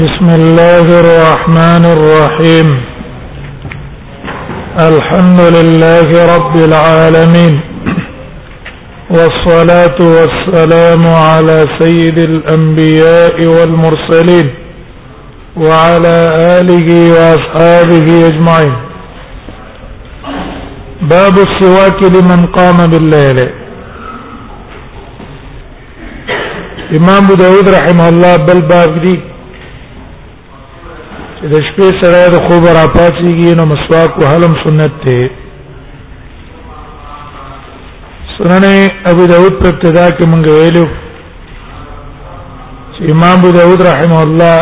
بسم الله الرحمن الرحيم الحمد لله رب العالمين والصلاة والسلام على سيد الأنبياء والمرسلين وعلى آله وأصحابه أجمعين باب السواك لمن قام بالليل امام ابو داود رحمه الله بل باب دی چې د شپې سره د خوب را پاتېږي نو مسواک وهلم سنت دی سنن ابو داود په ابتدا کې مونږ ویلو امام ابو داود رحمه الله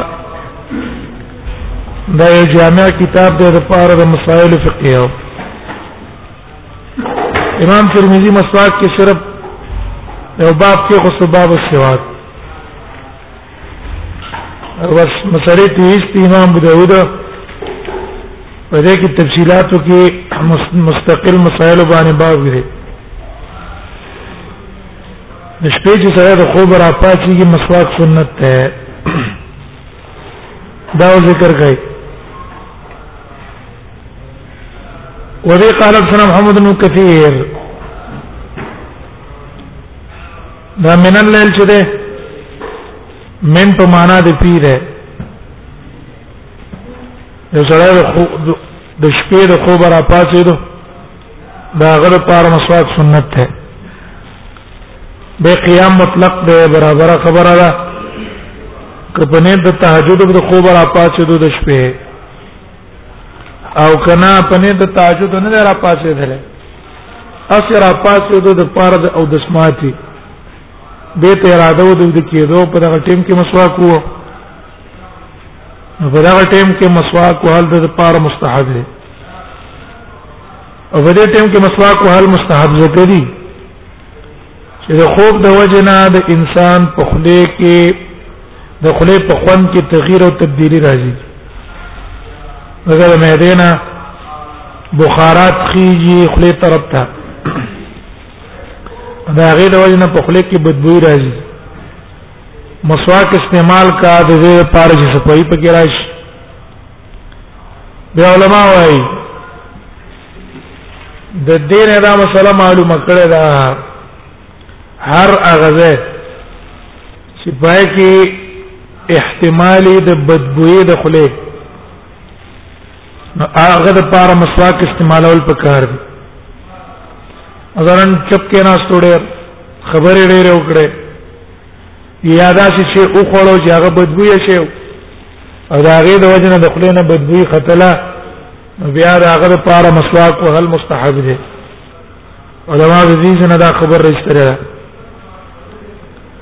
دا یو جامع کتاب دی د پاره د مسائل فقهیه امام ترمذی مسواک کې صرف یو باب کې خو سبب السواک بس مسلې تیست امام ابو داود په دې کې تفصيلاتو کې مستقل مسائل باندې باب دی د شپې چې سره د خوب را پاتېږي مسواک سنت ده دا ذکر کوي وبي قال حدثنا محمد بن كثير دا من الليل چې ده من په معنا د پی ده یو سره د شپې د خوب را پاتېدو دا غره پار مسواک سنت ده به قیام مطلق ده برابر خبره ده کپنه د تهجد د خوب را پاتې د شپې او کنا پنه د تهجد نه را پاتې ده اثر را پاتې د پار د او د سماعتي به ته اراده و د کېدو په دغه ټیم کې مسواک وو نو په دغه ټیم کې مسواک وهل د لپاره مستحب دی او په دې ټیم کې مسواک وهل مستحب ذکر دی چې د خوب د وجه نه د انسان په خله کې د خله په خوان کې تغییر او تبدیلی راځي دغه مېدینا بخارات خيږي خله طرف ته دا غیر وجه نه په خله کې بدبوې راځي مسواک استعمال کا د دې لپاره چې صفائی پکې راشي د علما وايي د دین دا مسله معلومه کړې ده هر اغزه چې پای کې احتمالي د بدبوې د خله نو هغه د پاره مسواک استعمالول پکار دي اذرن چپ کې نه استوړې خبرې ډېرې وکړې یا دا چې او خړو چې هغه بدبوې شي او دا هغه د وجنه د خلینو بدبوې خطلا بیا دا هغه د پاره مسواک او هل مستحب دي علماء دې څنګه دا خبر رښتره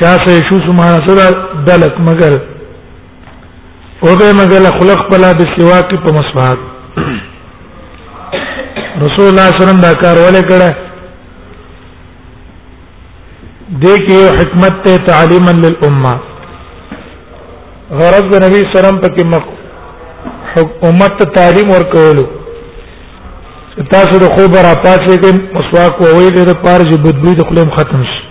شاسه شو سمانه سره دلت مگر او به مګل خلق پلا د سوا کې په مسواک رسول الله صلی الله علیه وسلم دا کار ولې کړه د کې یو حکمت ته تعلیما للامه غرض د نبی سلام په کې مخ امت ته تعلیم ورکولو تاسو د خوب را پاتې کې مسواک وویل د پاره چې بدبوی د خلم ختم شي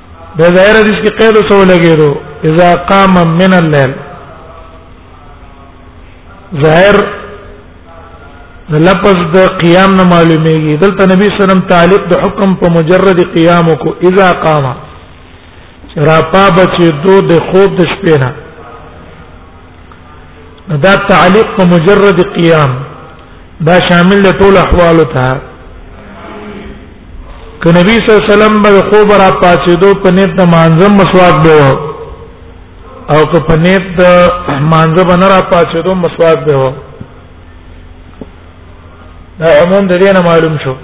به ظاهر حدیث کې قید سو لګیدو اذا قام من الليل ظاهر لفظ د قیام نه معلومیږي دلته نبی صلی الله علیه وسلم تعلق د حکم په مجرد قیام کو اذا قام را پا بچي دو د خوب د شپې نه دا تعلق په مجرد قیام دا شامل د ټول احوالو ته ک نبی صلی الله علیه وسلم به خوب را پاتېدو په نیت د مانځم مسواک به و او که په نیت د مانځه به نه را پاتېدو مسواک به و دا عموم د دې نه معلوم شو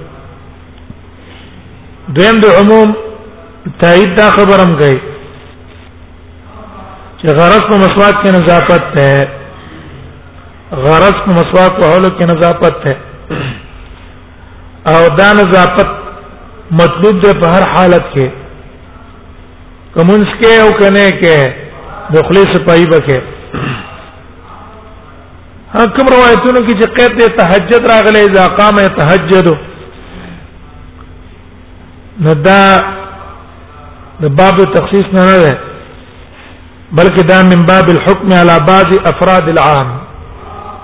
دویم د عموم تایید دا خبرم کوي چې غرض په مسواک کې نظافت ده غرض په مسواک وهلو کې نظافت ده او دا نظافت مطلوب ده په هر حالت کې کومنس کې او کنه کې د خلی صفائی بکې حکم روایتونو کې چې قید د تهجد راغلي اذا قام يتهجد ندا د باب تخصیص نه نه بلکې دا من باب الحكم على بعض افراد العام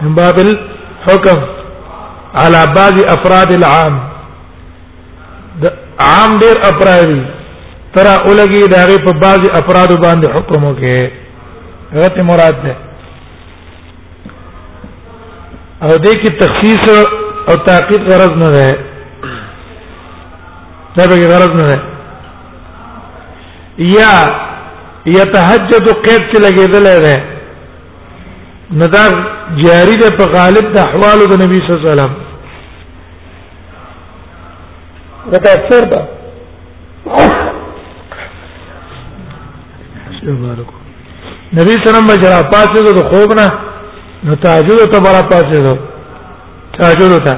من باب الحكم على بعض افراد العام عام ډیر افرادی تر اولګي دا غي په بعض افراد باندې حکم وکي غته مراد ده او دې کې تخصیص او تعقیب غرض نه ده دا به غرض نه ده یا یتهجد قید کې لګیدل دی نو دا جاری ده په غالب د احوالو د نبی صلی الله علیه وسلم دا تفسیر ده نبی سلام بجرا پاسه د خوب نه نو تاجود ته برا پاسه دو تاجود ته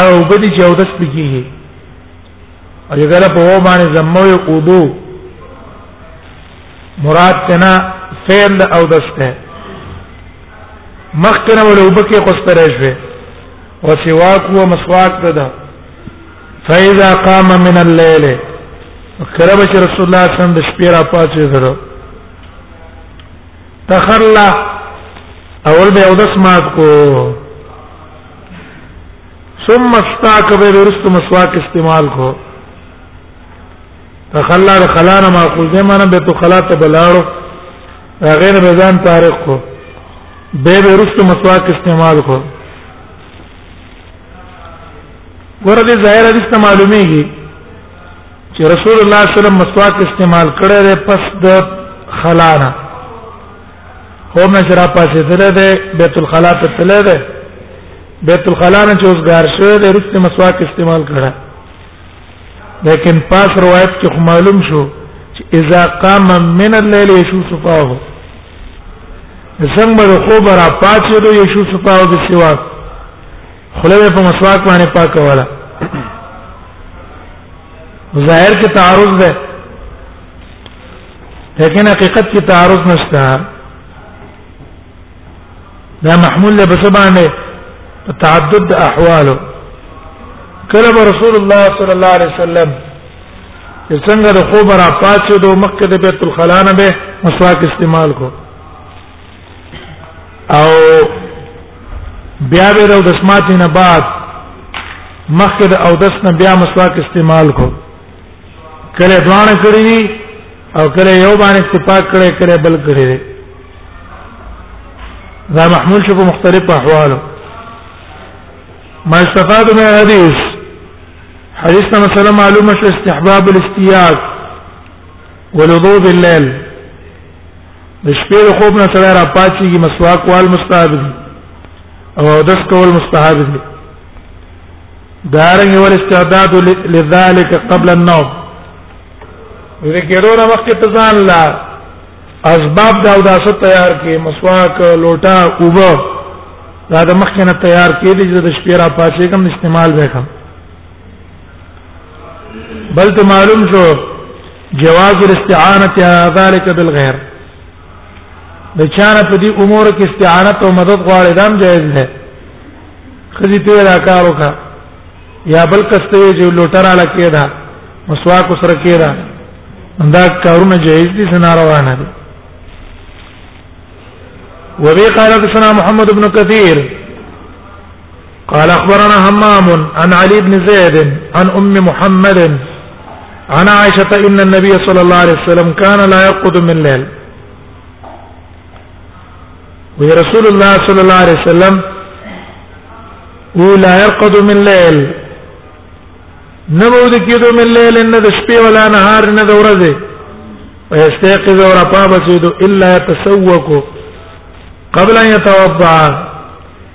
او بدی چې او دس پکېږي او چې کله په و باندې زمو یو قودو مراد تنا فعل او دس ته مخکنه ول او بکې قصره شوه او سواک و مسواک ده فاذا قام من الليل کرب چې رسول الله صلی الله علیه وسلم د شپې را پاتې درو تخلا اول به او دس مات کو ثم استاك به ورست مسواک استعمال کو تخلا د خلانه معقول دی معنی به تو خلا ته بلاړو غیر به ځان تاریخ کو به ورست مسواک استعمال کو ورته ظاهر حدیث ته معلومیږي چې رسول الله صلی الله علیه وسلم مسواک استعمال کړی دی پس د خلانه خوب نه شراب پاسې دله ده بیت الخلا ته تله ده بیت الخلا نه چې اوسګار شوی دی رسته مسواک استعمال کړه لیکن پاس روایت کې خو معلوم شو چې اذا قام من الليل يشو صفاه څنګه د خوب را پاتې دو يشو صفاه د سواک خلل په مسواک باندې پاک ولا ظاهر کې تعارض ده لیکن حقیقت کې تعارض نشته دا محمول له بسبانه تعدد احواله کله رسول الله صلی الله علیه وسلم څنګه د خوب را پاتې دو مکه د بیت الخلا نه به مسواک استعمال کو او بیا به د دسمات نه بعد مخکې د او دس نه بیا مسواک استعمال کو کله دوانه کړی دي او کله یو باندې اتفاق کړي کله بل کړي دي دا محمول شو په مختلفو احوالو ما استفاد من الحديث حديثنا مثلا معلومه شو استحباب الاستياق والوضوء بالليل د شپې د خوب نه سره را پاتېږي مسواک وال مستحب دي او دس کول مستحب دي دارنګ ول استعداد لذلك قبل النوم دې کېرو نه وخت ته ځان لا اسباب دا اوداسه تیار کې مسواک لوټا اوبه دا د مخکې نه تیار کې دي چې د شپې را پاتې کوم استعمال وکم بل ته معلوم شو جواز الاستعانه على ذلك بالغير د چانه په دې امور کې استعانت او مدد غواړي دام جایز ده خدي ته دا کار وکړه یا بل کسته چې لوټر علا کېدا مسواک سره کېدا دا کارونه جایز دي سنا روانه دي وبي قال حدثنا محمد بن كثير قال اخبرنا همام عن علي بن زيد عن ام محمد عن عائشه ان النبي صلى الله عليه وسلم كان لا يرقد من الليل ورسول الله صلى الله عليه وسلم ولا يرقد من الليل نبود کېدو من الليل ان د شپې ولا نهار نه د ورځې ويستيقظ ورقابته الا يتسوق قبل ان يتوضا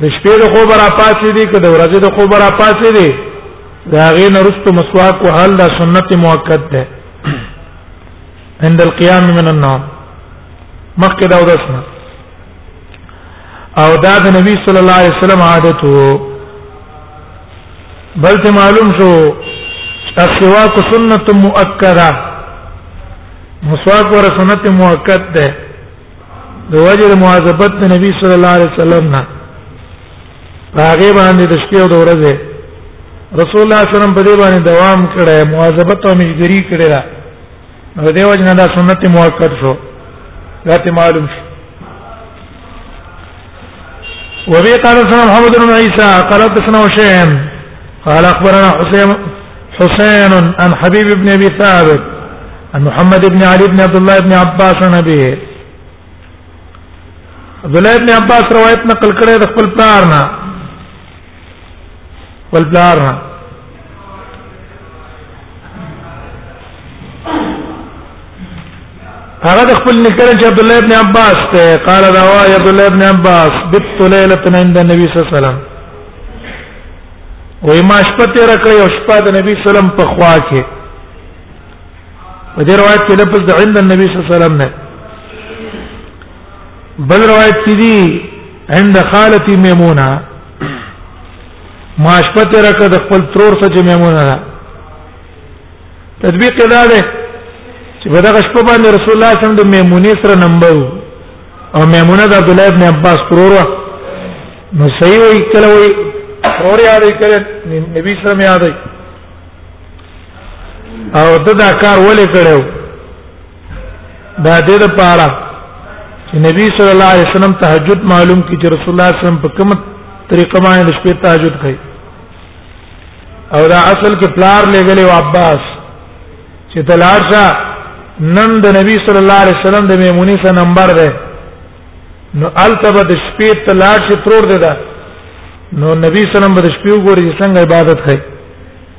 د شپې د خوب را پاتې دي که د ورځې د خوب را پاتې دي دا غي نرست مسواک وهل دا سنت مؤکد ده عند القيام من النوم مخکې دا ودسنه او دا د نبی صلی الله علیه وسلم عادت وو بل ته معلوم شو السواک سنت مؤکده مسواک ور سنت مؤکد ده د وجه مواظبت د نبی صلی الله علیه وسلم نه هغه باندې د شپې او د ورځې رسول الله صلی الله علیه وسلم په دې باندې دوام کړی مواظبت او مشګری کړی را نو دې وجه نه دا سنت موقت شو راته معلوم شو وبي قال سنة محمد بن عيسى قال حدثنا وشيم قال اخبرنا حسين حسين عن حبيب بن ابي ثابت عن محمد بن علي بن عبد الله بن عباس عن ابيه عبد الله بن عباس روایت نقل کړی د خپل پلار نه بل پلار نه هغه د خپل نکره چې عبد الله ابن عباس ته قال دا وای عبد الله ابن عباس بت ليله عند النبي صلی الله عليه وسلم وې ما شپه تیر کړې او شپه د نبی صلی الله علیه وسلم په خوا کې په دې روایت کې لفظ د عند النبي صلی الله علیه وسلم نه بل روایت کې دي عند خالتي میمونه ما شپه تیر کړ د خپل ترور سره چې میمونه ده تطبیق دا ده چې په دغه شپه باندې رسول الله صلی الله علیه وسلم د میمونې سره نمبر او میمونه د عبد الله ابن عباس ترور نو صحیح وي کله وي ترور یاد کړي نبی صلی الله علیه وسلم یاد او دا کار ولې کړو دا دې لپاره چې نبی صلی الله علیه وسلم تهجد معلوم کی چې رسول الله صلی الله علیه وسلم په کومه طریقه باندې شپې تهجد کوي او دا اصل کې پلار لګلې او عباس چې تلارشا نن د نبی صلی الله علیه وسلم د میمونی سره نمبر ده نو التبه د شپې تلارشې ترور ده نو نبی صلی الله علیه وسلم د شپې وګوري څنګه عبادت کوي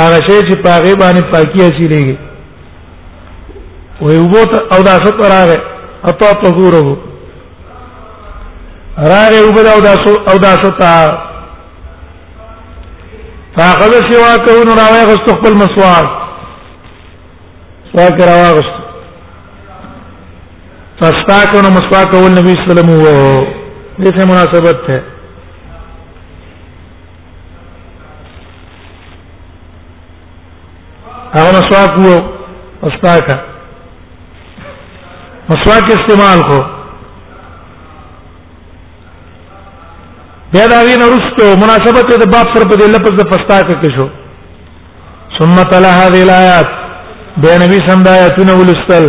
هغه شی چې پاګې باندې پاکي حاصلېږي وي وو ته او دا ست راغې اته طهوره راغې وبد او دا سو او دا ست فاخذ سوا کون راوي غست خپل مسواک سواک راوي غست فاستاکون مسواک ول نبی صلی الله علیه وسلم وو دې مناسبت ته هغه مسواک وو استاکا مسواک استعمال کو بیا دا وینه رسته مناسبت د باب سره په دې لفظ د فستاکا کې شو ثم تلا هذه الايات بیا نبی سم دا آیاتونه ولستل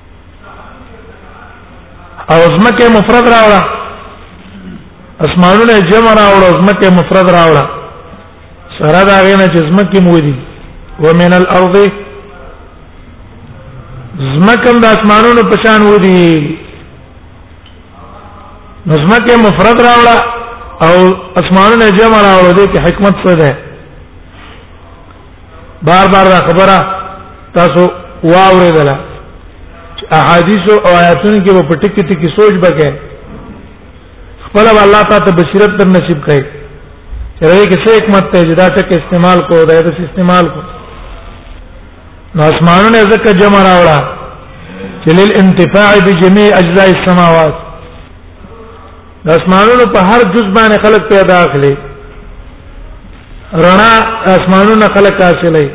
او زمکه مفرد راوړه اسمانونه جمع راوړه زمکه مفرد راوړه سره دا غینه چې زمکه مو دي ومن الارض زمکم د اسمانونو په شان ودی نظمکه مفرد راوړه او اسمانونه جمع راوړه دې کې حکمت څه ده بار بار دا خبره تاسو واورېدله احادیث او آیاتونو کې په ټکی ټکی سوچ وکړئ خپل الله تعالی ته بصیرت در نصیب کړي چې راځي کې څه حکمت ته جدا ټک استعمال کو دا د استعمال کو نو اسمانونه زکه جمع راوړه چې للانتفاع بجميع اجزاء السماوات د اسمانونو په هر جز باندې خلق پیدا اخلي رڼا اسمانونو خلق حاصلې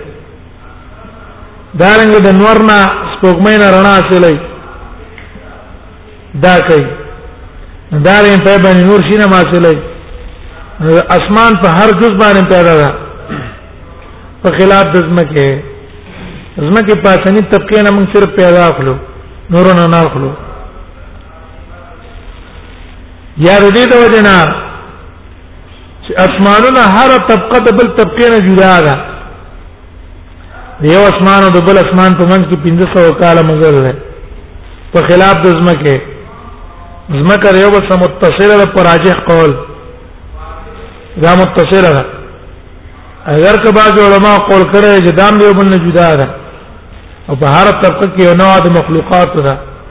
دارنګ د نورنا سپوږمۍ نه رڼا حاصلې دا کوي دارین په باندې نور شینه حاصلې اسمان په هر جز باندې پیدا ده په خلاف د زمکه زمکه پاسنی طبقه نه موږ صرف پیدا اخلو نورونه نه اخلو یا د دې د وجنا چې اسمانونه هر طبقه د بل طبقه نه جدا ده یو اسمان او د بل اسمان په منځ کې 1500 کاله مزل ده په خلاف د زمکه زمکه یو بل سره متصله ده پر راجح قول دا متصله ده اگر که بعض علما قول کړي چې دام یو بل نه جدا ده او په هر طبقه کې یو نوع د مخلوقات ده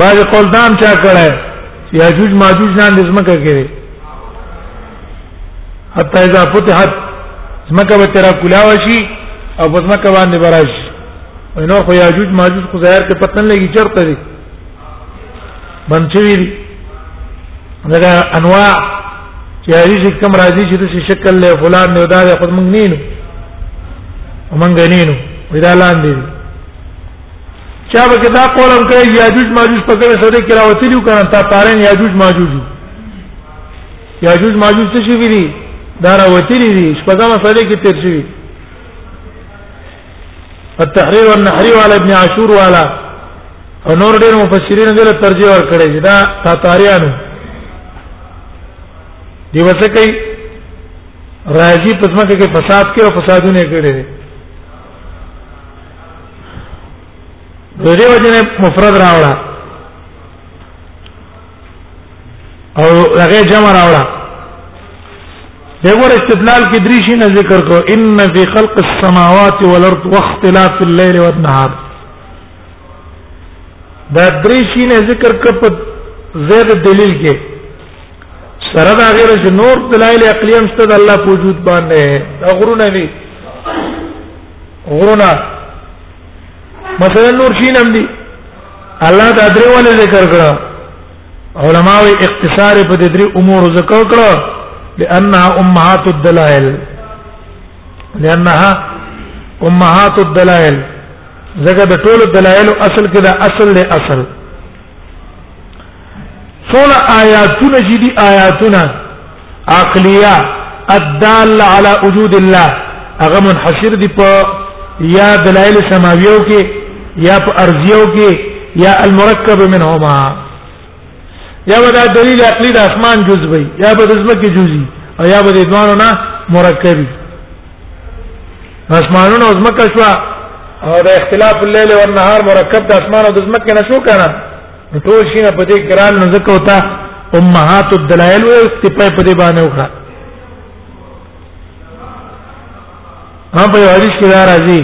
بعض قول دام چا کړه چې یاجوج ماجوج نه د زمکه کړي حتی اذا فتحت زمکه به تیرا کلاوه شي او په زمکه باندې براش نو خو یاجوج ماجوج خو ظاهر ته پتن لګي چرته دي بنچوي دي دا انواع چې هغه کوم راځي چې د شکل له فلان نه دا خود موږ نه نو موږ نه نو ودا لاندې چا به دا قول هم کوي یاجوج ماجوج په کومه سره کې راوتلی کنه تا پارن یاجوج ماجوج یاجوج ماجوج څه شي ویلي دا راوتلی دي شپږمه سره کې تیر شي التحرير والنحرير على ابن عاشور والا او نور ډېر مفسرین دې له ترجیح ور کړی چې دا تاتاریانو دی وڅ کوي راځي پسمه کې فساد کې او فسادونه کړي د دې وجه نه مفرد راوړه او هغه جمع راوړه دغه استدلال کې درې شي نه ذکر کو ان فی خلق السماوات والارض واختلاف الليل والنهار دا درې شي نه ذکر ک په زید دلیل کې سره دا غیر چې نور دلایل عقلی هم ست د الله په وجود باندې دا غرونه نه غرونه مثلا نور شي نم دي الله دا درې ولې ذکر کړه علماء اختصار په دې درې امور ذکر کړه لانها امهات الدلائل لانها امهات الدلائل زګه د ټولو دلایل اصل کې دا اصل له اصل ټول آیاتونه چې دي آیاتونه عقلیه الدال على وجود الله هغه منحصر دي په یا دلایل سماویو کې یا په ارضیو کې یا المرکب منهما یا ودا دلیل عقلی د اسمان جز وي یا به د زمکه جزئی او یا به د دوانو نه مرکبي اسمانونو او زمکه شو او د اختلاف الليل والنهار مرکب د اسمان او د زمکه نه شو کنه ټول شي په دې ګران نو زکه وتا امهات الدلائل او استفای په دې باندې وکړه ما په حدیث کې راځي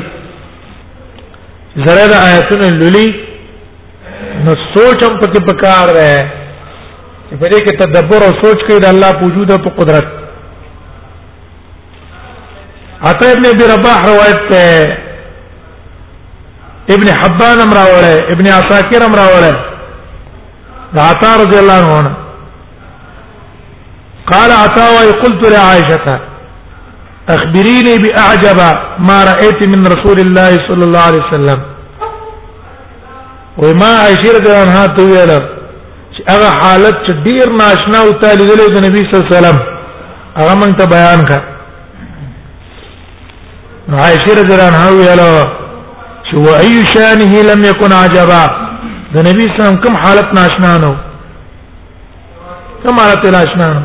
زره د آیتونو لولي نو سوچ هم پکې پکار دی چې په دې کې تدبر او سوچ کوي د الله په وجود او په قدرت عطا ابن ابي رباح روایت ته ابن حبان امر اوره ابن عساکر امر اوره دا عطا رضی الله عنه قال عطا وقلت لعائشه اخبريني باعجب ما رايت من رسول الله صلى الله عليه وسلم وما عائشه رضی الله عنها ته ویل چې هغه حالت چې ډیر ناشنا او تعالی د نبی صلی الله علیه وسلم هغه مونږ ته بیان کړ نو عائشه رضی الله عنها ویله چې و اي شانه لم يكن عجبا د نبی اسلام کوم حالت ناشنا نو کوم حالت ناشنا نو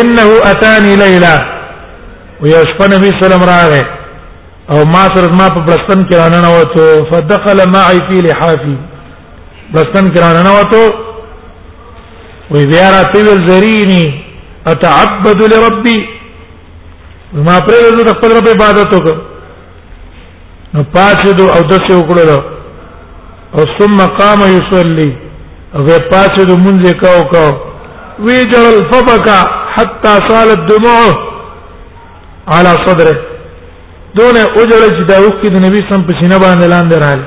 انه اتاني ليلا ويا شپه نبی سلام راغې او ما سره ما په بلستان کې رانه وته فدخل معي في لحافي بلستان کې رانه وته وی بیا راته ویل زرینی اتعبد لربی ما پرې د خپل رب عبادت وکړ نو پاتې دو او دسه وکړل او ثم قام يصلي او پاتې دو مونږه کاو کاو وی جل فبكى حتى سالت دموعه على صدره دونه اوجل چې دا وکړي د نبی سم په سینه باندې لاندې راغلی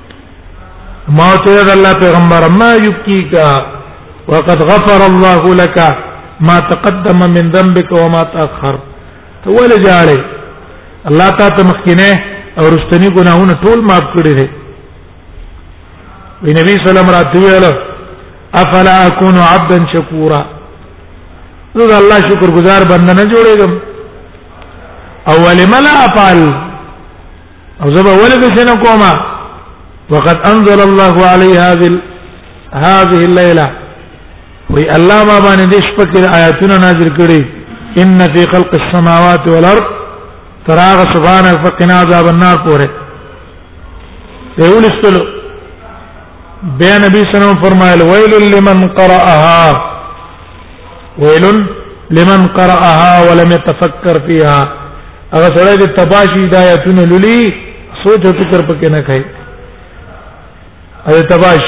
ما ته د الله پیغمبر ما یبکیک وقد غفر الله لك ما تقدم من ذنبك وما تاخر ته ولې جاړې الله تا ته مخکینه او رستنی ګناهونه ټول معاف کړی دي وی نبی صلی الله علیه وسلم افلا اكون عبدا شکورا زه الله شکر گزار بنده نه جوړېږم اول ملا افعل او زبا ولې به څنګه کوما وقد انزل الله علي هذه هذه الليله وی الله ما باندې د شپه کې آیاتونه نازل کړي ان فی خلق السماوات والارض تراغ سبحان فقنا عذاب النار پوره ته ولستلو بیا نبی صلی الله علیه وسلم فرمایل ویل لمن قرأها ویل لمن قرأها ولم يتفكر فيها هغه سره د تباشی ہدایتونه للی سوچ او فکر پکې نه کوي اې تباش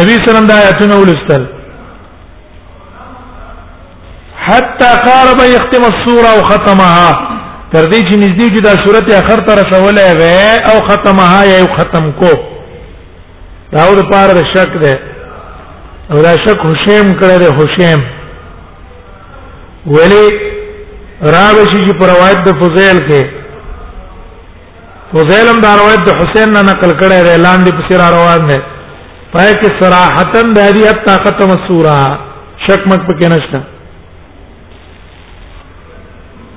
نبی صلی الله علیه وسلم دا آیتونه ولستل حتى قارب يختم السوره او ختمها تر دې چې نږدې چې دا سورته اخر ته رسولې وې او ختمها یو ختم کو دا ور پار د شک ده او دا شک حسین کړه ده حسین ولی راوی چې پر روایت د فضیل کې فضیلم دا روایت د حسین نه نقل کړی دی لاندې په سر روان دی پای کې صراحتن د هدي حتا ختم سوره شک مک پکې نشته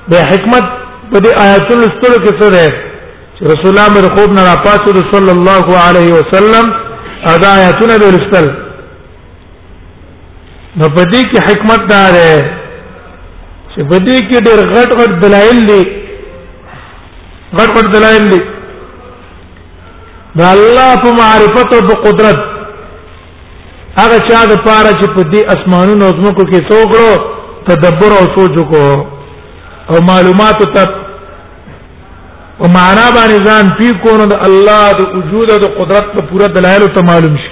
به حکمت په دې آیاتونو ستړو کې څه ده چې رسول الله مر خوب نه راپاتو صلی الله علیه وسلم ادا آیاتونه به لستل نو په دې کې حکمت دا ده چې په دې کې ډېر غټ غټ دلایل دي غټ غټ دلایل دي دا الله په معرفت او په قدرت هغه چا د پاره چې په دې اسمانونو او زمکو کې څوګړو تدبر او سوچ کو او معلومات ته او معنا باندې ځان پی کو نو د الله د وجود او د قدرت په پوره دلایل ته معلوم شي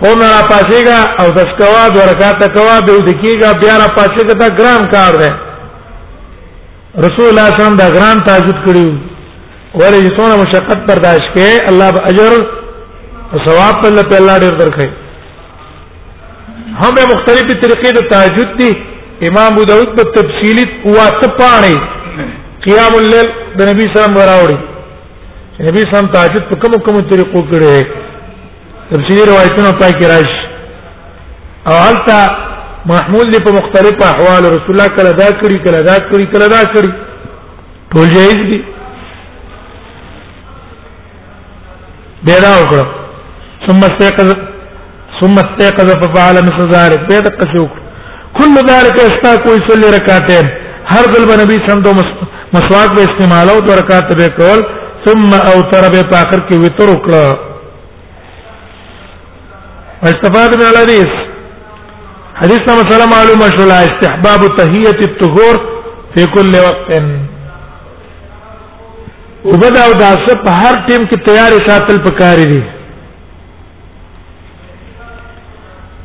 خو نه را پاسېګا او د سکوا د رکعات کوا به د کېګا بیا را پاسېګا دا ګران کار دی رسول الله صلی الله علیه وسلم دا ګران تاجد کړی ورې څونه مشقت برداشت کې الله به اجر او ثواب په الله په الله ډېر درکړي هم به مختلفې طریقې د تاجد دي امام ابو داود په تفصیلی واته پاڼې قیام الليل د نبی صلی الله علیه وسلم راوړي نبی سم تهجد په کوم کوم طریقو کړي تفسیر روایتونه پای کې راشي او حالتا محمول دی په مختلف احوال رسول الله کله دا کړی کله دا کړی کله دا کړی ټول جایز دي بیره وکړه ثم استيقظ ثم استيقظ ففعل مثل ذلك به تقسو كل ذلك استاكو يصلي ركعتين هر ذل نبی صلی الله علیه وسلم مسواک به استعمال او رکعات به کول ثم اوتر به په اخر کې وتر وکړه استفاده من الحديث حديث نمبر سلام معلومه شو لا استحباب تهيه الطهور في كل وقت وبدا او داسه په هر ټیم کې تیار ساتل پکاري دي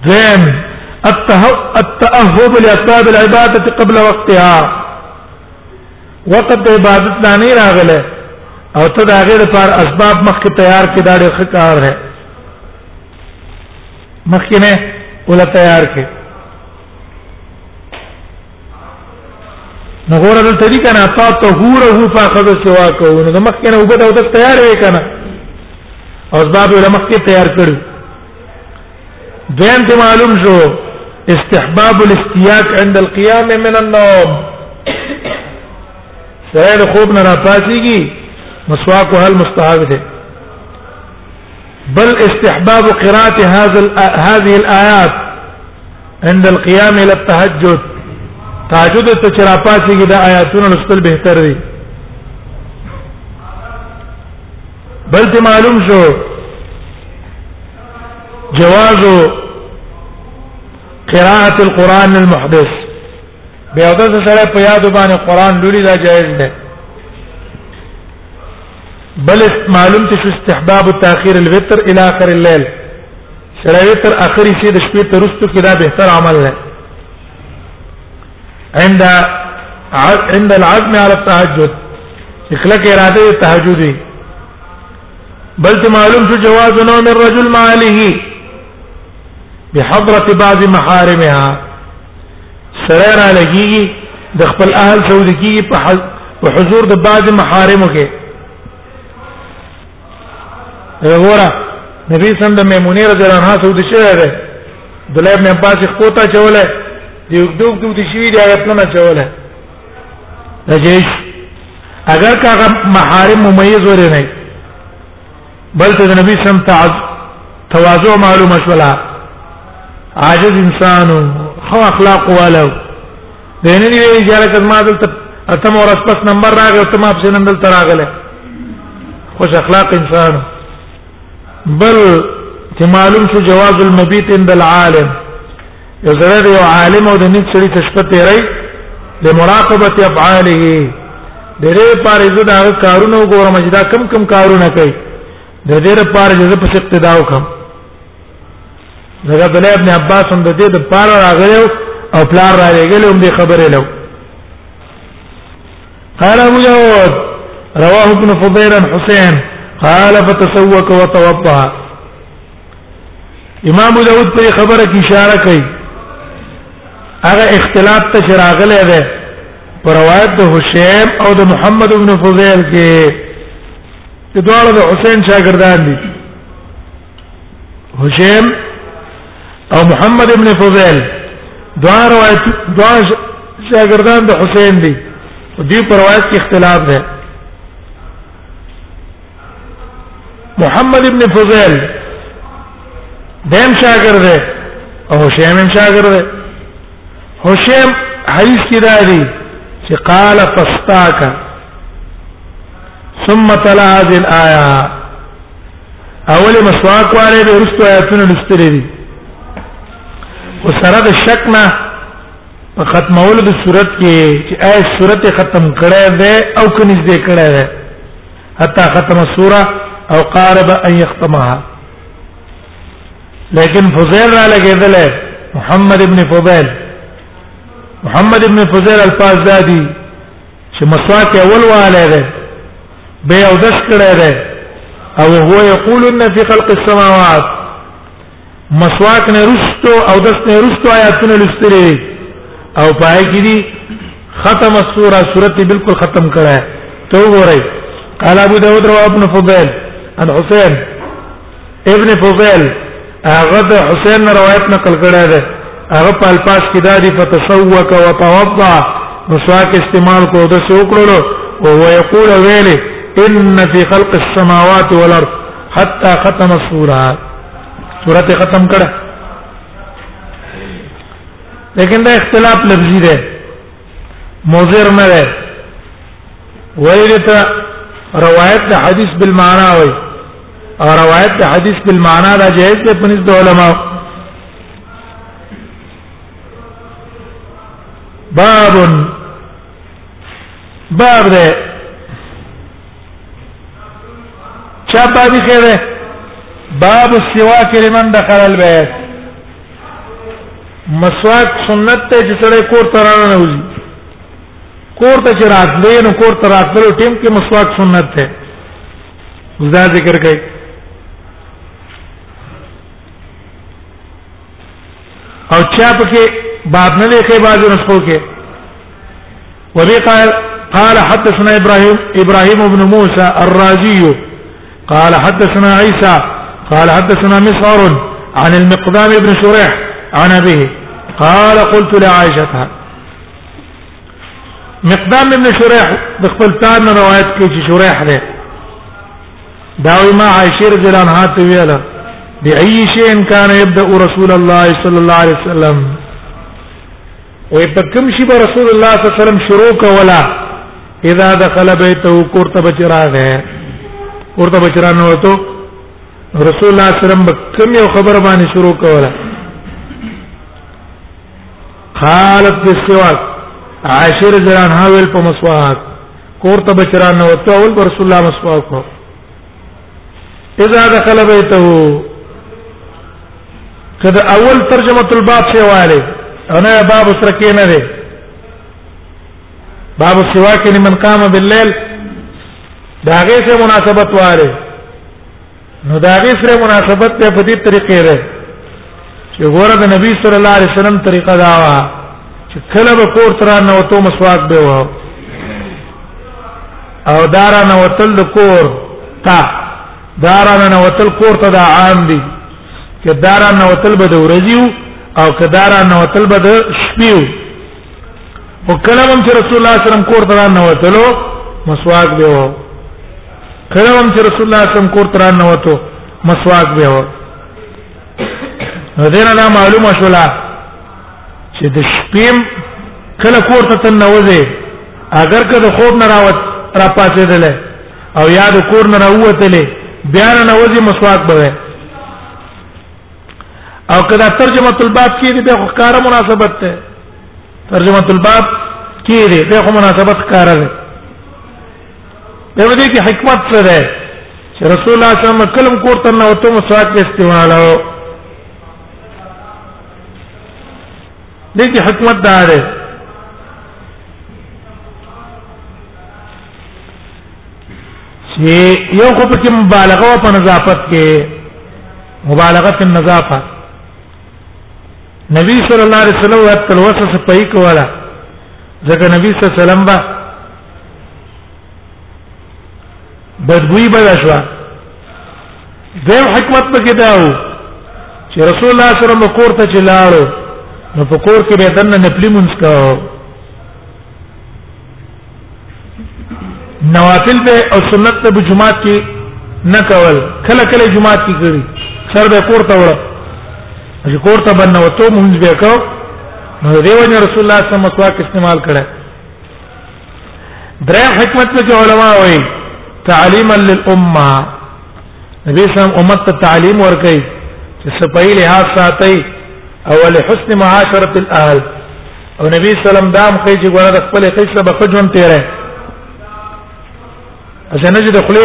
دویم التأهب لأسباب العبادة قبل وقتها وقت د عبادت لا نه راغله او ته دا غیر پر اسباب مخکې تیار کې دا ډېر کار دی مخکې نه ولا تیار کې نو غور دل تدی کنه تا طهوره فاخذ سوا کو نو مخ کنه وبد او تیار وې کنه او اسباب له مخ کې تیار کړو دویم ته معلوم شو استحباب الاستياك عند القيام من النوم سره خوب نه راپاسيږي مسواک وهل مستحب دی بل استحباب قراءه هذا هذه الايات عند القيام الى التهجد تهجد ته چرا پاتې کې د آیاتونو لوستل به تر دی بل ته معلوم شو جواز قراءه القران المحدث بیا د سره په یاد باندې قران لولي دا جایز ده بل معلوم ته استحباب تاخير الوتر الى اخر الليل سره وتر اخري شي د شپې ترستو کې دا به تر عمل نه عند عند العزم على التهجد اخلاق اراده التهجد بل ته معلوم شو جواز نوم الرجل مع اهله بحضرة بعض محارمها سره را لګيږي د خپل اهل سره لګيږي په حضور د بعض محارمو کې وګوره نبی سم د میمونې رضی الله عنها سعودي شوی دی د الله ابن عباس خپوتا چوله دی وګدوګ دوی د شوی دی هغه پلان چوله رجیش اگر کاغه محارم ممیز ورنه بل ته نبی سم تواضع معلومه شولا عاجز انسان خو اخلاق والو دینه دی ویل جاره کما دلته اتم ورځ پس نمبر راغی او تم اپ سینندل تراغله خوش اخلاق انسان بل چې معلوم شو جواز المبيت عند العالم یو زړه دی عالم او د نیک سړي تشبه تیری لمراقبه افعاله د دې لپاره چې دا کارونه وګورم چې دا کم کم کارونه کوي د دې لپاره چې په اقتدا وکم دغه بل ابن عباس هم د دې د پاره راغلی او پلار را لګل هم دې خبره لو قال ابو داود رواه ابن فضيل حسين قال فتسوك وتوضأ امام ابو داود په خبره کې اشاره کوي هغه اختلاف ته چې راغلی دی پر روایت د حسین او د محمد ابن فضیل کې چې دواړه د حسین شاګردان دي حسین او محمد ابن فضیل دوا روایت دوا شاګردان د حسین دي دې پر روایت کې اختلاف دی محمد ابن فضیل دیم شاګرد دی او هشام هم شاګرد دی هشام حدیث کې دا دی چې قال فاستاک ثم تلا هذه الايه اول مسواک والے به رستو آیاتونه لستري دي او سره د شک نه په ختمولو د صورت کې چې آی صورت ختم کړه ده او کنيز دې کړه ده حتى ختم السوره او قارب ان يختمها لیکن فضیل را لګیدل محمد ابن فضیل محمد ابن فضیل الفاظ دادی چې مسواک اول واله ده به او دس کړه ده او هو یقول ان فی خلق السماوات مسواک نه رستو او دس نه رستو آیاتونه لستري او پای کې دي ختم السوره سورته بالکل ختم کړه تو ګورئ قال ابو داود رواه ابن فضيل عن حسين ابن فضيل هغه د حسين روایت نقل کړه ده هغه په الفاظ کې دا دي فتسوق وتوضا مسواک استعمال کو د سو کړلو او هو یقول ویلي ان فی خلق السماوات والارض حتى ختم السوره سورته ختم کړه لیکن دا اختلاف لفظي دی موزر نه دی ویلته روایت د حدیث بالمعنا وي او روایت د حدیث بالمعنا دا جائز دی په نسبت علماء باب باب ده چا پاتې کړي باب السواک لمن دخل البيت مسواک سنت ته چې سره کور ترانه نه وځي کور ته چې راتلې نو کور ته راتلو ټیم کې مسواک سنت ته دا ذکر کوي او چا پکې باب نه لیکي بعض نسخو کې وبي قال قال حدثنا ابراهيم ابراهيم بن موسى الرازي قال حدثنا عيسى قال حدثنا مسعر عن المقدام بن شريح عن ابيه قال قلت لعائشة مقدام ابن شريح د خپل پلار نه روایت کوي چې شريح ده دا وی ما عائشه رضی الله عنها ته ویله بأي شيء كان يبدأ رسول الله صلى الله عليه وسلم وې په کوم شي به رسول الله صلی الله علیه وسلم شروع کولا اذا دخل بيته کورته بچراغه کورته بچرانه وته رسول الله صلی الله علیه وسلم کوم یو خبر باندې شروع کولا قالت في السواك عاشر جران هاول په مسواک کور ته بچران نو ته اول پر رسول الله مسواک کو اذا دخل بيته کله اول ترجمه الباب څه واله انا باب سره کې نه دی باب السواک لمن قام بالليل دا غیسه مناسبت واره نو دا غي سره مناسبت ته په دې طریقې ده چې ګوره د نبی صلی الله علیه وسلم طریقه دا و چې کله به کور تر نه وته مسواک به و او دارا نه وتل د کور تا دارا نه وتل کور ته دا عام دي چې دارا نه وتل به د ورځیو او که دارا نه وتل به د شپیو او کله هم چې رسول الله صلی الله علیه وسلم کور ته نه وتلو مسواک به و کله هم چې رسول الله صم کور تر نه وته مسواک به و نو دینه دا معلومه شولا چې د شپیم کله کور ته تن نوځي اگر که د خوب نه راوت را پاتې دله او یا د کور نه راوتلې بیا نه نوځي مسواک به او کدا ترجمه الباب کې دې په ښکارا مناسبت ده ترجمه الباب کې دې په مناسبت ښکارا ده په دې کې حکمت څه ده چې رسول الله صلی الله علیه وسلم کلم کور ته نه وته مسواک استعمال او دې کې حکمت دا ده چې یو خو په کې مبالغه په نظافت کې مبالغه په نظافت نبی صلی الله علیه وسلم وقت الوسوسه پې کوله ځکه نبی صلی الله علیه وسلم با بدبوی بدا شو دیم حکمت پکې دا و چې رسول الله صلی الله علیه وسلم کور ته چلاړو نو په کور کې به دنه نپلی مونږ کاو نوافل به او سنت ته په جمعات کې نه کول کله کله جمعات کې کړی سر به کور ته وړ چې کور ته باندې وته مونږ به کاو نو دیو جن رسول الله صلی الله علیه وسلم مسواک استعمال کړه درې حکمت په کې علما وایي تعلیما للامه نبی سم امت ته تعلیم ورکړي چې سپای له ساتي او لحسن معاشره الاهل او نبی سلام دام کوي چې ګوره د خپل قصه به خجون تیرې اسنه چې د خپل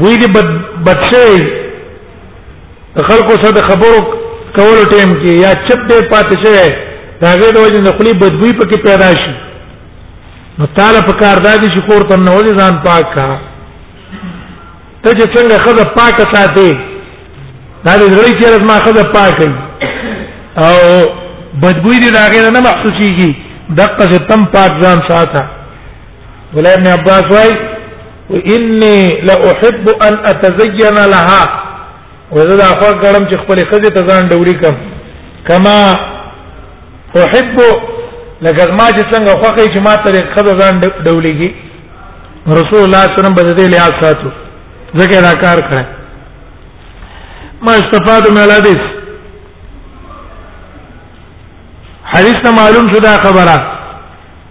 بوی دې بچي د خلکو سره د خبرو کولو ټیم کې یا چپ دې پاتې شوی دا غي د وجه د خلی بدبوی پکې پیدا شي نو تعالی په کار دادی چې کور ته نو ځان پاک کا ته چې څنګه خزه پاک ساتي دا دې لري چې لازم خزه پاک او بدبوی دې دا غي نه محسوسيږي دقه تم پاک ځان ساته ولا ابن عباس واي واني لا احب ان اتزين لها وزه دا خو ګړم چې خپل خزه ته ځان ډوري کم کما احب لکه ما چې څنګه خوخه چې ما ته خزه ځان ډولېږي رسول الله صلی الله علیه وسلم بده دې لحاظ ساتو ځکه دا کار کړه ما استفاد من الحديث حدیث معلوم شو دا خبره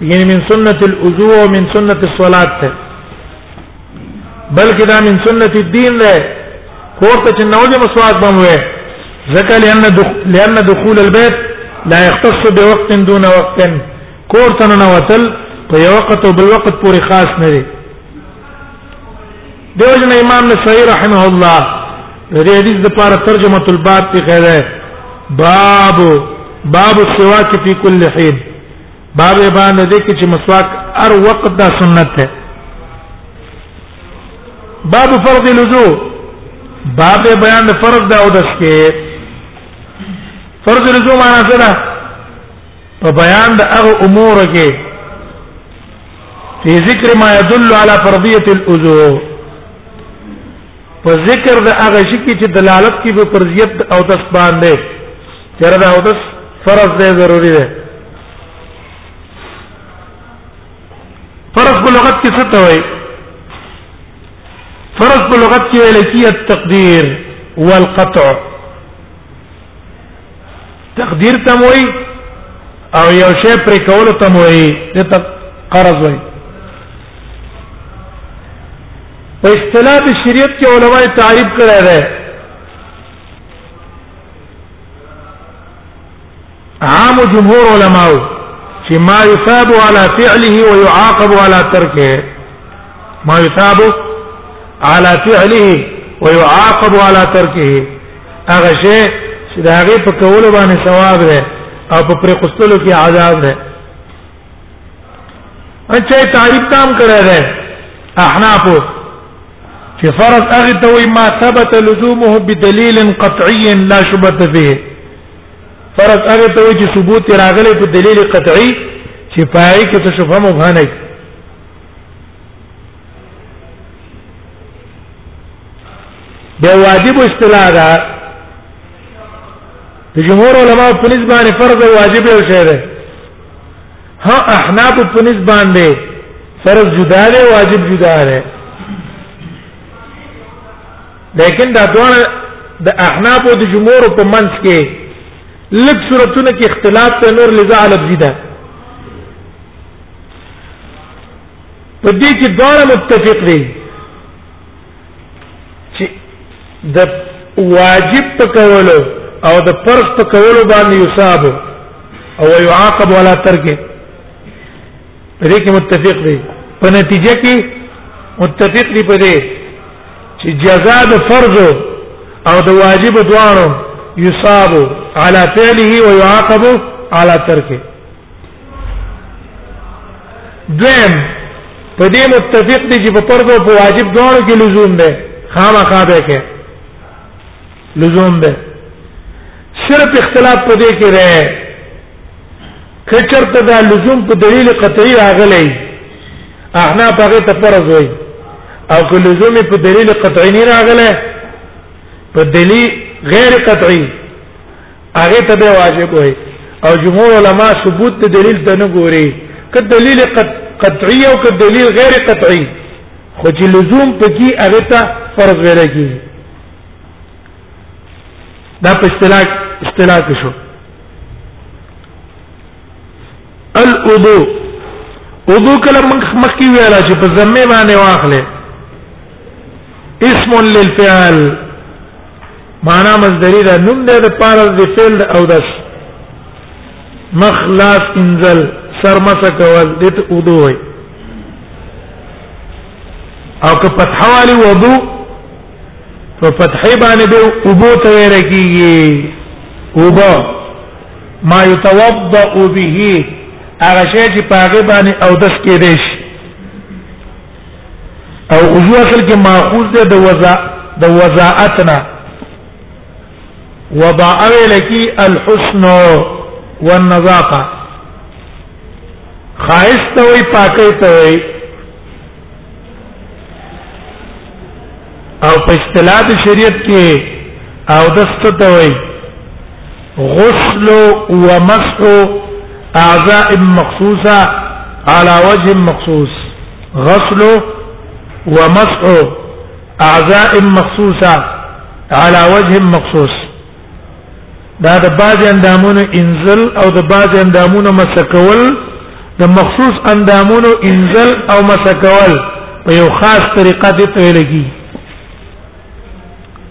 یعنی من سنت الوضو او من سنت الصلاه ته بلکې دا من سنت الدين ده کوته چې نوځه مسواک بموي ځکه لئن لئن دخول البيت لا يختص بوقت دون وقت کوته نه وتل په یو وخت او بل وخت پورې خاص نه دی دیو جن امام نسائی رحمه الله د حدیث د پاره ترجمه الباب کې خیره باب باب السواک فی کل حين باب بیان دې کې چې مسواک هر وخت دا سنت ده باب فرض لزو باب بیان فرض دا او دس کې فرض لزو معنا څه ده په بیان د هغه امور کې في ذکر ما يدل على فرضيه الوضوء په ذکر د هغه شي کې چې دلالت کوي په فرضیت او دس باندې چیرې دا او دس فرض دی ضروری دی فرض په لغت کې څه ته وایي فرض په لغت کې ویل کېږي التقدير والقطع تقدیر تم وایي او یو شی پر کول تم وایي د قرض وایي په اصطلاح د شریعت کې علما تعریف کړی دی عام جمهور علماو چې ما یثاب علی فعله و یعاقب علی ترکه ما یثاب علی فعله و یعاقب علی ترکه هغه شی چې دا هغه په کول باندې ثواب ده او په پرې قستلو کې عذاب ده اچھا تعریف تام کړی دی احناف چې فرض هغه ته وي ما ثبت لزومه بدلیل قطعی لا شبهه فيه فرض هغه ته وي چې ثبوت راغلی په دلیل قطعی چې پای کې څه شبهه مبهمه نه دا واجب اصطلاح ده د جمهور علماء په نسبت باندې فرض او واجب یو شی دی ها احناف په نسبت باندې فرض جدا دی واجب جدا دی لیکن دا دوه د احناف او د جمهور په منځ کې لږ صورتونه کې اختلاف ته نور لزا لفظي ده په دې کې دوه متفق دي چې د واجب په کولو او د فرض په کولو باندې یصاب او يعاقب ولا ترک دې کې متفق دي په نتیجه کې متفق دي په دې چې جزاء د فرض او د واجب دواړو یصاب على فعله ويعاقب على ترکه دویم په دې متفق دي چې په فرض او په واجب دواړو کې لزوم دی خامخا به کې لزوم دی صرف اختلاف په دې کې دی کچرته دا لزوم په دلیل قطعي راغلی احنا پغه ته فرض وي او که لزوم په دلیل قطعي نه راغلی په دلیل غیر قطعي هغه ته به واجب وي او جمهور علما ثبوت د دلیل ته نه ګوري که دلیل قطعي او که دلیل غیر قطعي خو چې لزوم پکې هغه ته فرض ویل کیږي دا په اصطلاح اصطلاح کې شو الوضو وضو کله مخکې ویل چې په ذمه باندې واخلې اسم للفعل معنا مصدری دا نوم دی د پاره د فعل او دس مخلاص انزل سرمسه کول دته اودو وي او که فتح والی وضو په فتح باندې به اوبو ته ویل کیږي اوبو ما يتوضا به هغه شی چې پاګې باندې او دس کې دی شي او خضوع اصل کې ماخوذ ده د وضع د وضاعتنا وضع لکی الحسن والنظافه خاص ته وي پاکي ته وي او په اصطلاح شریعت کې او دست ته وي غسل ومسح اعضاء مخصوصه على وجه مخصوص غسل ومسح اعضاء مخصوصه على وجه مخصوص دا د باج اندامونو انزل او د باج اندامونو مسکول د مخصوص اندامونو انزل او مسکول په یو خاص طریقه دې ته لګي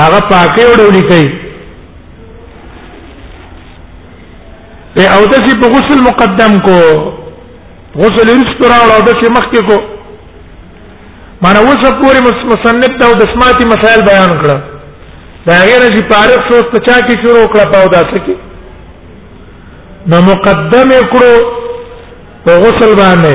هغه پاکي او ډولي کوي ته او د په غسل مقدم کو غسل رستورا او د چې مخکې کو مانه وسه پوری مصنف ته د سماعتي مسائل بیان کړه دا غیر چې فارغ شو په چا کې شروع کړه په اوداس کې نو مقدم کړو په غسل باندې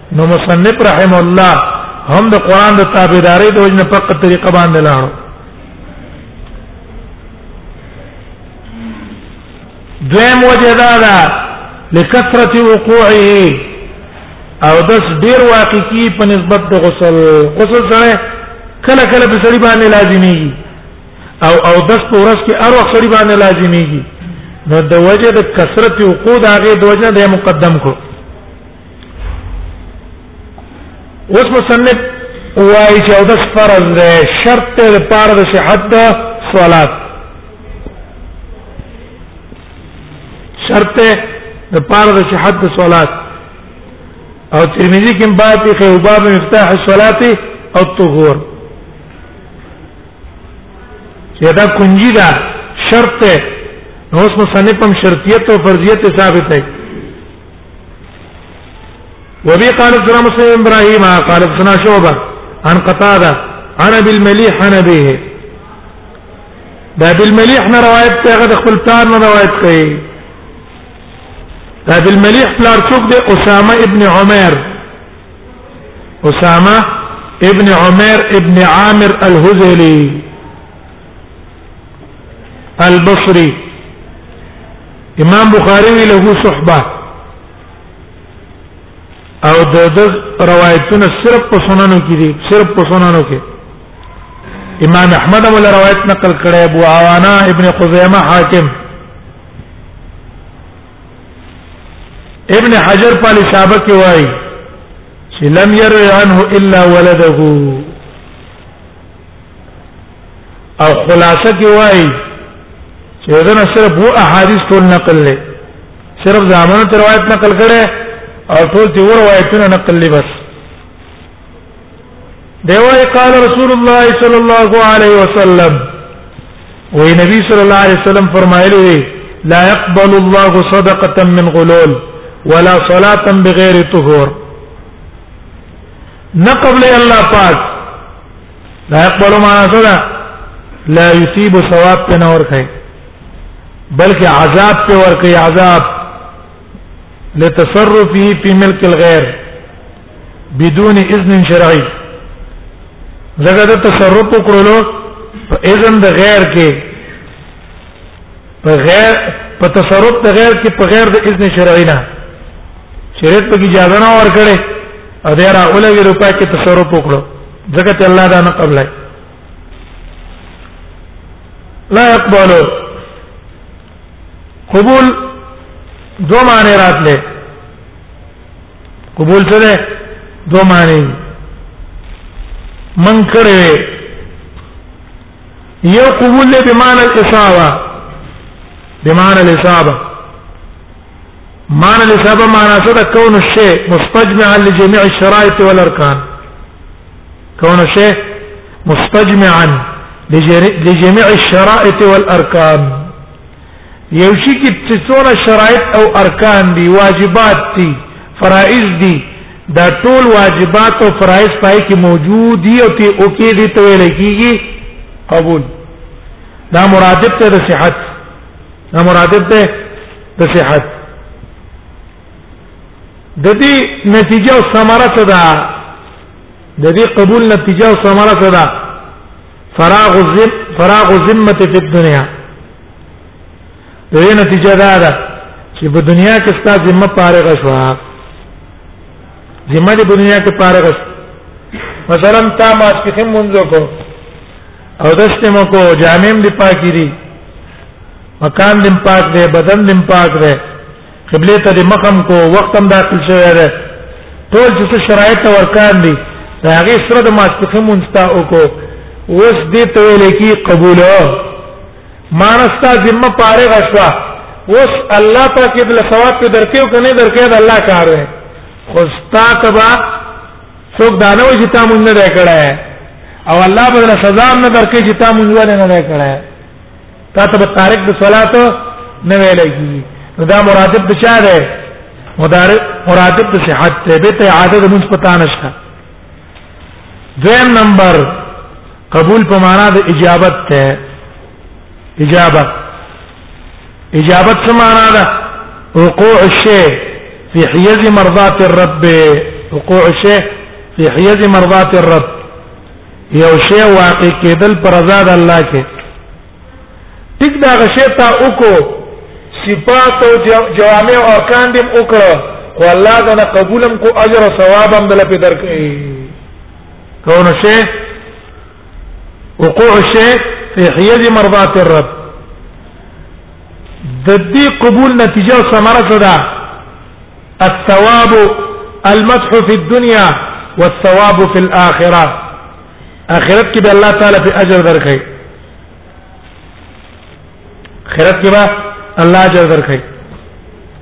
نو مصنف رحم الله هم د قران د تابعداري د وجنه په طریقه باندې لاړو دویم وجه دا ده لکثرت وقوعه او داس ډیر واقع کی په نسبت د غسل غسل سره کله کله په سړي باندې لازمي او او داس په ورځ کې ارو سړي باندې لازمي نو د وجه د کثرت وقوع د هغه د وجه د مقدم کو اوس مصنف وایي چې او د فرض ده شرط ته لپاره د صحت د صلات شرط ته لپاره د صحت د صلات او ترمذی کې باب کې او باب مفتاح الصلات او الطهور چې دا کنجی دا شرط ته نو اوس مصنف هم شرطیت او فرضیت ثابت دی وبي قال سنا مسلم ابراهيم قال سنا شعبه عن قتاده عن ابي المليح عن ابيه دا ابي المليح نه روایت ته هغه خپل پلان نه روایت کوي دا ابي المليح پلار څوک دی اسامه ابن عمر اسامه ابن عمر ابن عامر الهذلي البصري امام بخاري له صحبه او د د روایتونه صرف په سننو کې دي صرف په سننو کې امام احمد ولا روایت نقل کړي ابو عوانه ابن خزیمه حاکم ابن حجر په لشابه کې وایي چې لم يروي عنه الا ولده او خلاصه کې وایي چې دغه صرف وو احادیث ټول نقل لې صرف زامنو تر روایت نقل کړي او ټول تی ور روایتونه نقل لې بس دیوای قال رسول الله صلی الله علیه وسلم وی نبی صلی الله علیه وسلم فرمایلی لا يقبل الله صدقه من غلول ولا صلاه بغیر طهور نه قبل الله پاک لا يقبل معنا سره لا يصيب ثواب ته نه ورکه بلکې عذاب ته ورکه عذاب لتصرفه في ملك الغير بدون اذن شرعي زګه د تصرف کولو په اذن د غیر کې په غیر په تصرف د غیر کې په غیر د اذن شرعي نه شریعت په اجازه نه ورکړي او دا را اولوي روپا کې تصرف وکړو ځکه ته الله دا نه قبلای لا يقبل قبول دو معنی راتله قبول څه ده دو معنی من کړې یو قبول له بمعنى الاصابه بمعنى الاصابه معنى الاصابه معنى څه كون الشيء مستجمعا لجميع الشرائط والاركان كون الشيء مستجمعا لجميع الشرائط والاركان یو شي کې چې څونه شرایط او ارکان دي واجبات دي فرائض دي دا ټول واجبات او فرائض پای کې موجود دي او ته او کې دي ته ویل کېږي قبول دا مرادب ته د صحت دا مرادب ته د صحت د دې نتیجه او ثمره څه ده د دې قبول نتیجه او ثمره څه ده فراغ الذم فراغ الذمه فی الدنيا دغه نتیجه دا ده چې په دنیا کې ستا ذمہ فارغ شو ذمہ دې په دنیا کې فارغ شو مثلا تا ما سپخم منځ کو او دسته مو کو جامم دې پاکې دي مکان دې پاک دې بدن دې پاک دې قبله ته د مخم کو وخت هم داخل شوی دی ټول چې شرایط ورکان دي دا هغه سره د ماسپخه مونستا او کو اوس دې ته ویل کی قبول مانستا ذمہ پاره غشوا اوس الله پاک دې له ثواب په درکې او کنه درکې دا الله کار دی خو ستا تبا څوک دانه و چې تا مونږ نه کړه او الله بدل سزا نه درکې چې تا مونږ نه کړه تا ته تارک د صلات نه ویل کیږي نو دا مرادب د چا ده مدارب مرادب د صحت ته به ته عادت موږ پتا نشته دویم نمبر قبول په معنا د اجابت ته اجابت اجابت څه معنا ده وقوع الشيء في حيز مرضات الرب وقوع الشيء في حيز مرضات الرب یو شی واقع کېدل پر رضا د الله کې ټیک دا غشی تا وکړو صفات او جوامع او ارکان دې وکړو خو الله دا نه قبولم کو اجر او ثواب هم دل په درکې کون شی وقوع شی فی حیز مرضات الرب د دې قبول نتیجه او ثمره څه ده الثواب المدح في الدنيا والثواب في الاخره اخرت کې به الله تعالی په اجر درکړي اخرت کې به الله اجر درکړي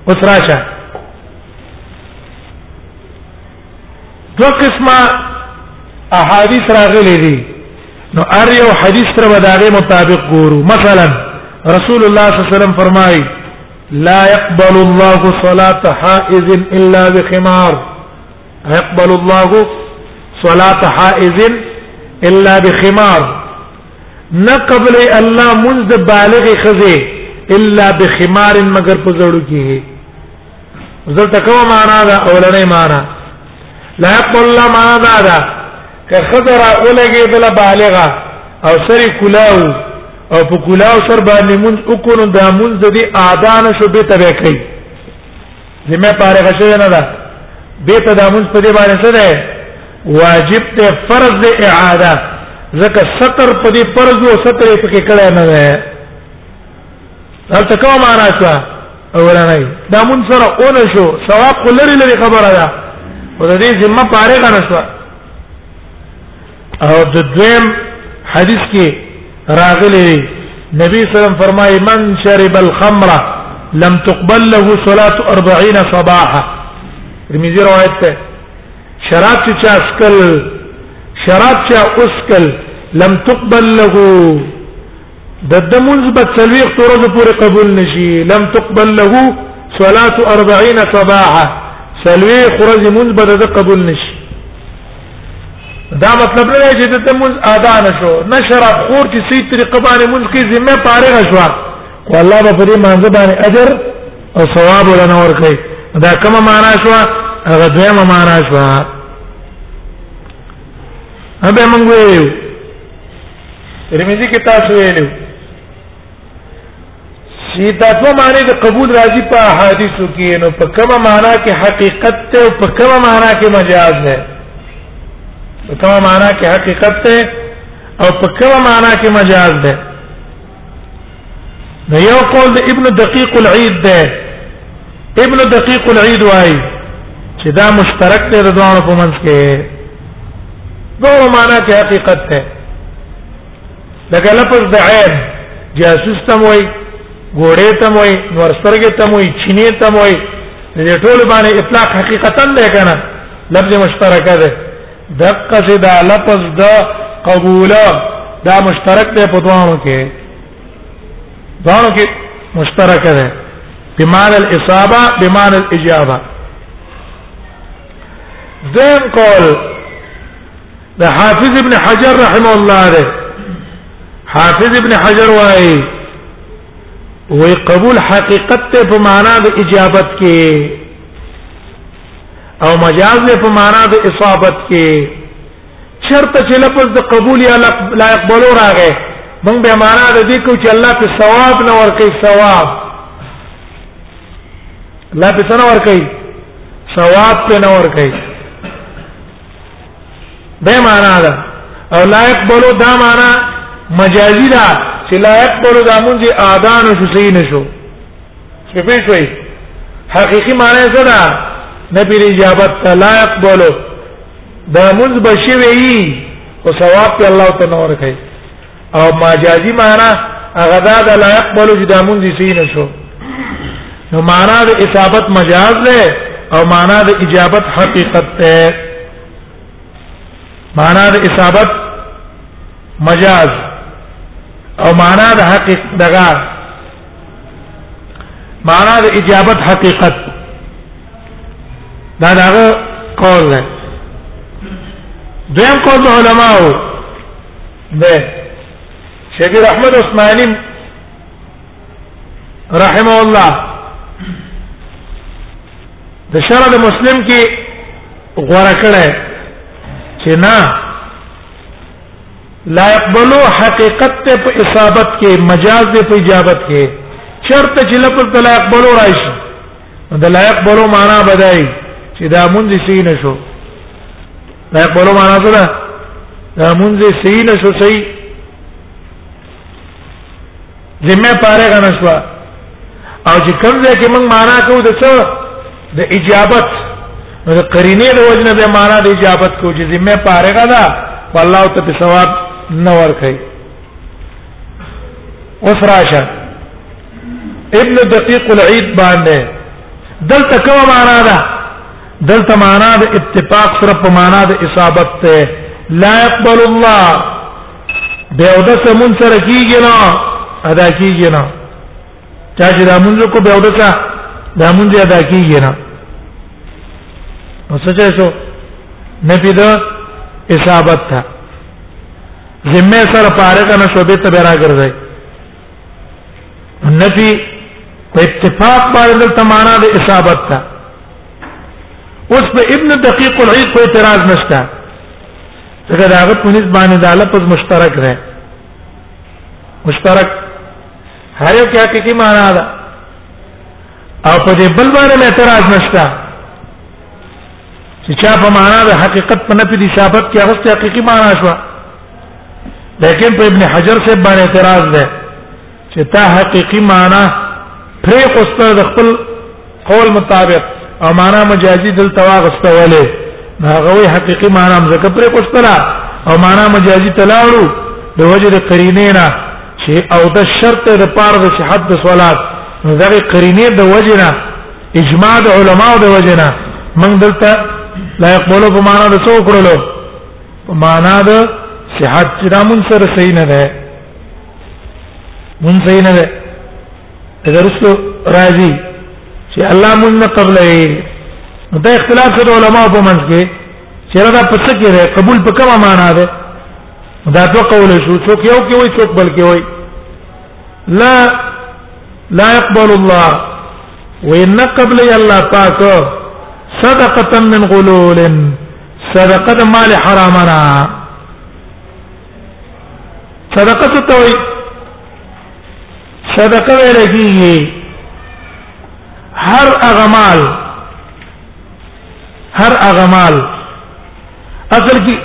اوس راشه دو قسمه احادیث راغلي دي نو ار یو حدیث تر وداغه مطابق ګورو مثلا رسول الله صلی الله علیه وسلم فرمایي لا يقبل الله صلاة حائز الا بخمار يقبل الله صلاة حائز الا بخمار نه قبل الله منذ بالغ خزه الا بخمار مگر په زړو کې زړه تکو معنا دا اولنې معنا لا يقبل الله معنا دا که خضر اولګېدله بالغه او سری کلاو او په کلاو سر باندې مونږ وکړو دا مونږ د دې اذان شو به تبع کوي زمه پاره غشه نه ده به ته دا مونږ په دې باندې څه ده واجب ته فرض دی اعاده ځکه ستر په دې فرض او ستر په کې کړه نه ده دلته کومه معنا شوه اولنۍ دا مون سره اون شو ثواب خو لري لري خبره ده او د دې ذمہ فارغه نشوه او د دویم حدیث کې راغلی دی نبی صلی الله علیه وسلم فرمایي من شرب الخمر لم تقبل له صلاه 40 صباحا ترمذی روایت ده شراب چې چا اسکل شراب چې اسکل لم تقبل له د د منځ به څلويخ تورز پورې قبول نشي لم تقبل له صلاه 40 صباحا سلوي خرز منځ به د قبول نشي دا مطلب نه چې د منځ ادا نشو نشر خور چې سي طریقه باندې منځ کې ذمہ فارغ شو والله به پرې منځ باندې اجر او ثواب ولنه ور کوي دا کومه معنا شو هغه دویمه معنا شو هغه موږ ویو ترمذی کې تاسو ویلو چې دا په معنی د قبول راځي په حدیثو کې نو په کومه معنی کې حقیقت ته او په کومه معنی کې مجاز ده په کومه معنی کې حقیقت ته او په کومه معنی کې مجاز ده دا یو قول د ابن دقیق العید ده ابن دقیق العید وای چې دا مشترک دی د دوه په منځ کې دوه معنا کې حقیقت ده لکه لفظ د عین جاسوس تم وای ګوړې تم وای نور سترګې تم وای چینې تم وای دې ټول باندې اطلاق حقیقتا ده کنه لفظ مشترک ده دقه چې دا لفظ د قبول دا مشترک دی په دوانو کې دوانو کې مشترک دی بمعنى الاصابه بمعنى الاجابه ذم قول د حافظ ابن حجر رحمه الله ده حافظ ابن حجر وايي وی قبول حقیقت ته په معنا د اجابت کې او مجاز له په معنا د اصابت کې چرته چې لفظ د قبول یا لا يقبلو راغې موږ به معنا د دې کو چې الله په ثواب نه ورکي ثواب الله په ثواب ورکي ثواب په نه ورکي به معنا ده او لا يقبلو دا معنا مجازي ده چې لا يقبلو دا مونږه اذان شو سین شو په پی شوي حقيقي معنی څه ده نبی اجابت ته لا يقبلو دا منځ بشي وي او ثواب ته الله ته نور کوي او مجازي معنی هغه دا د لا يقبلو چې دا منځ سي نه شو نو معنا د اصابت مجاز ده او معنا د اجابت حقیقت ده معنا د اصابت مجاز او معنا د حقیقت دغه معنا د اجابت حقیقت دا داغه قول ده دویم قول علماء ده شبیر احمد عثماني رحمه الله د شرع د مسلم کې غوړه کړه چې نه لا يقبلو حقیقت ته په اصابت کې مجاز دی په اجابت کې شرط چې لفظ د لا يقبلو راشي د لا يقبلو معنا بدای چې دا مونږ سي نشو لا يقبلو معنا څه ده دا مونږ سي نشو سي ذمہ پاره غنه شو او چې کوم ځای کې موږ معنا کوو د څه د اجابت نو د قرینه د وجنه به معنا د اجابت کو چې ذمہ پاره غدا والله ته په ثواب نه ور کوي اوس راشه ابن دقیق العید باندې دلته کومه معنا ده دلته معنا د اتفاق سره په معنا د اصابت ته لا يقبل الله به او د سمون سره کیږي نه ادا کیږي نه چا چې د مونږ کو به او د څه د مونږ ادا کیږي نه نو څه چا شو نه پیدا اصابت تھا ذمہ سر پاره کنه شوبې ته به راګرځي نفي په اتفاق باندې د معنا د اصابت تھا اوس په ابن دقیق العید کو اعتراض نشته ځکه دا هغه په نسبت باندې دا لفظ مشترک دی مشترک هر یو کې حقيقي معنا ده او په دې بل باندې مې اعتراض نشته چې چا په معنا د حقیقت په نفي دي ثابت کې هغه حقيقي معنا شو لیکن په ابن حجر سے باندې اعتراض ده چې تا حقيقي معنا پرې قصته د خپل قول مطابق او معنا مجازي دلته واغسته ولې هغه وی حقيقي معنا هم ځکه پرې قصته او معنا مجازي تلاړو د وجه د قرینه نه چې او د شرط د پاره د صحت د صلات نو دا قرینه د وجه نه اجماع د علماو د وجه نه موږ دلته لا یقبلو په معنا د څو کړلو په معنا د صحت چې دا مون سره صحیح نه ده مون صحیح نه ده اگر رسو راضي چې الله مون نه قبل وي دا اختلاف د علماء په منځ کې چې دا پڅ کې ده قبول په کومه معنا ده دا دوه قول شو څوک یو کې وای څوک بل کې وای لا لا يقبل الله وان قبل الله پاک صدقه من غلول صدقه مال حرامنا صدقه څه ته وایي صدقه ویل کیږي هر اغمال هر اغمال اصل کې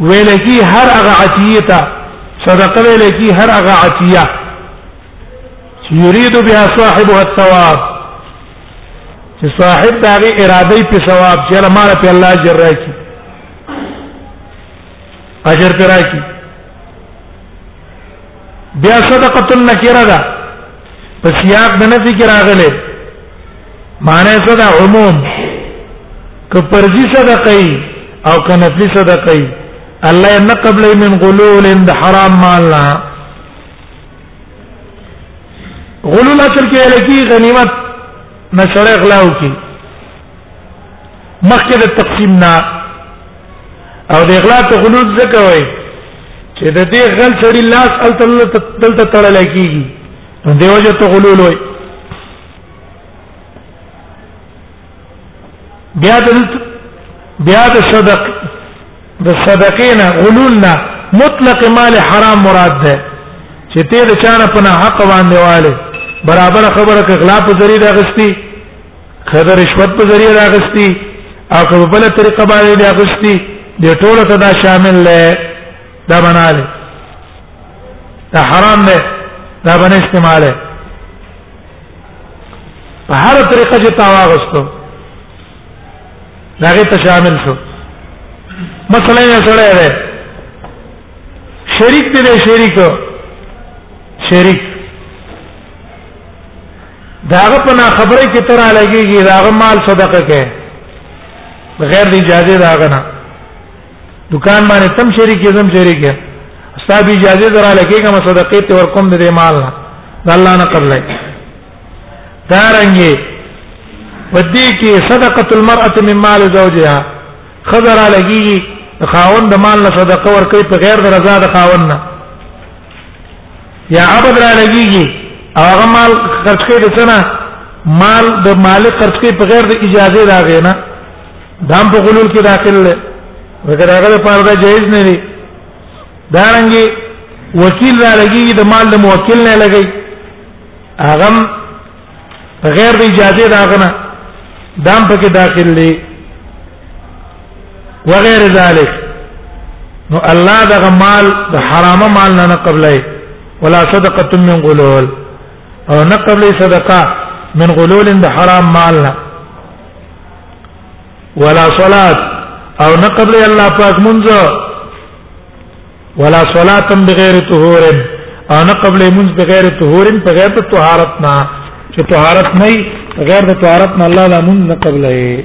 ویل کی هر اغه عطیه ته صدقه ویل کی هر اغه عطیه یرید بها صاحبها الثواب چې صاحب دغه اراده په ثواب چې مال په الله جره کی اجر پر راکی بیا صدقه النکره ده په سیاق د نفي کې راغله معنی څه ده عموم که پرځي صدقه او که نفلي صدقه الله نه قبل من غلول د حرام مال نه غلول اصل کې لکی غنیمت نشړې غلاو کې مخکې د تقسیم نه او د اغلا ته غلوت زکه وای چې د دې غل سړي لاس الته دلته تړل کیږي نو دیو جو ته غلول وای بیا د بیا د صدق د صدقینا غلولنا مطلق مال حرام مراد ده چې ته د چانه په حق باندې والے برابر خبره کغلا په ذریعہ غستی کله رشوت په ذریعہ راغستی او کله بل طریقه باندې راغستی د ټولو ته دا شامل لې دا بناله دا حرام دی دا باندې استعمال دی په هر طریقه چې تا واغستو هغه ته شامل شو مثلا یې سره دی شریک دی شریک شریک داغه په نا خبره کې تر لګيږي داغه مال صدقه کې بغیر د اجازه داغه نه دکان باندې تم شریک زم شریک استاد اجازه درا لګيږي ما صدقه ته ور کوم دې مال نه د الله نه قبلای دارنګي ودی کې صدقه المرأه من مال زوجها خضر لګيږي خاوند مال نه صدقه ور کوي په غیر د رضا د خاوند نه یا عبد را لګیږي او هغه مال خرج کوي د څنګه مال د مالک خرج کوي په غیر د اجازه دا غینا دام په غلول کې داخل دی وګړه هغه لپاره دا جایز نه دی دا رنګي وکیل را لګیږي د مال د موکل نه لګي هغه بغیر د اجازه دا غنه دام پکې داخل دی وغیر ذلک نو الله دغه مال د حرامه مال نه قبلای ولا صدقه من غلول او نه قبلې صدقه من غلول د حرام مال نه ولا صلات او نه قبلې الله پاک منځه ولا صلاه بغیر طهور انا قبل منز بغیر طهور بغیر طهارت نه چې طهارت نه غیر د طهارت نه الله لا منز نه قبلې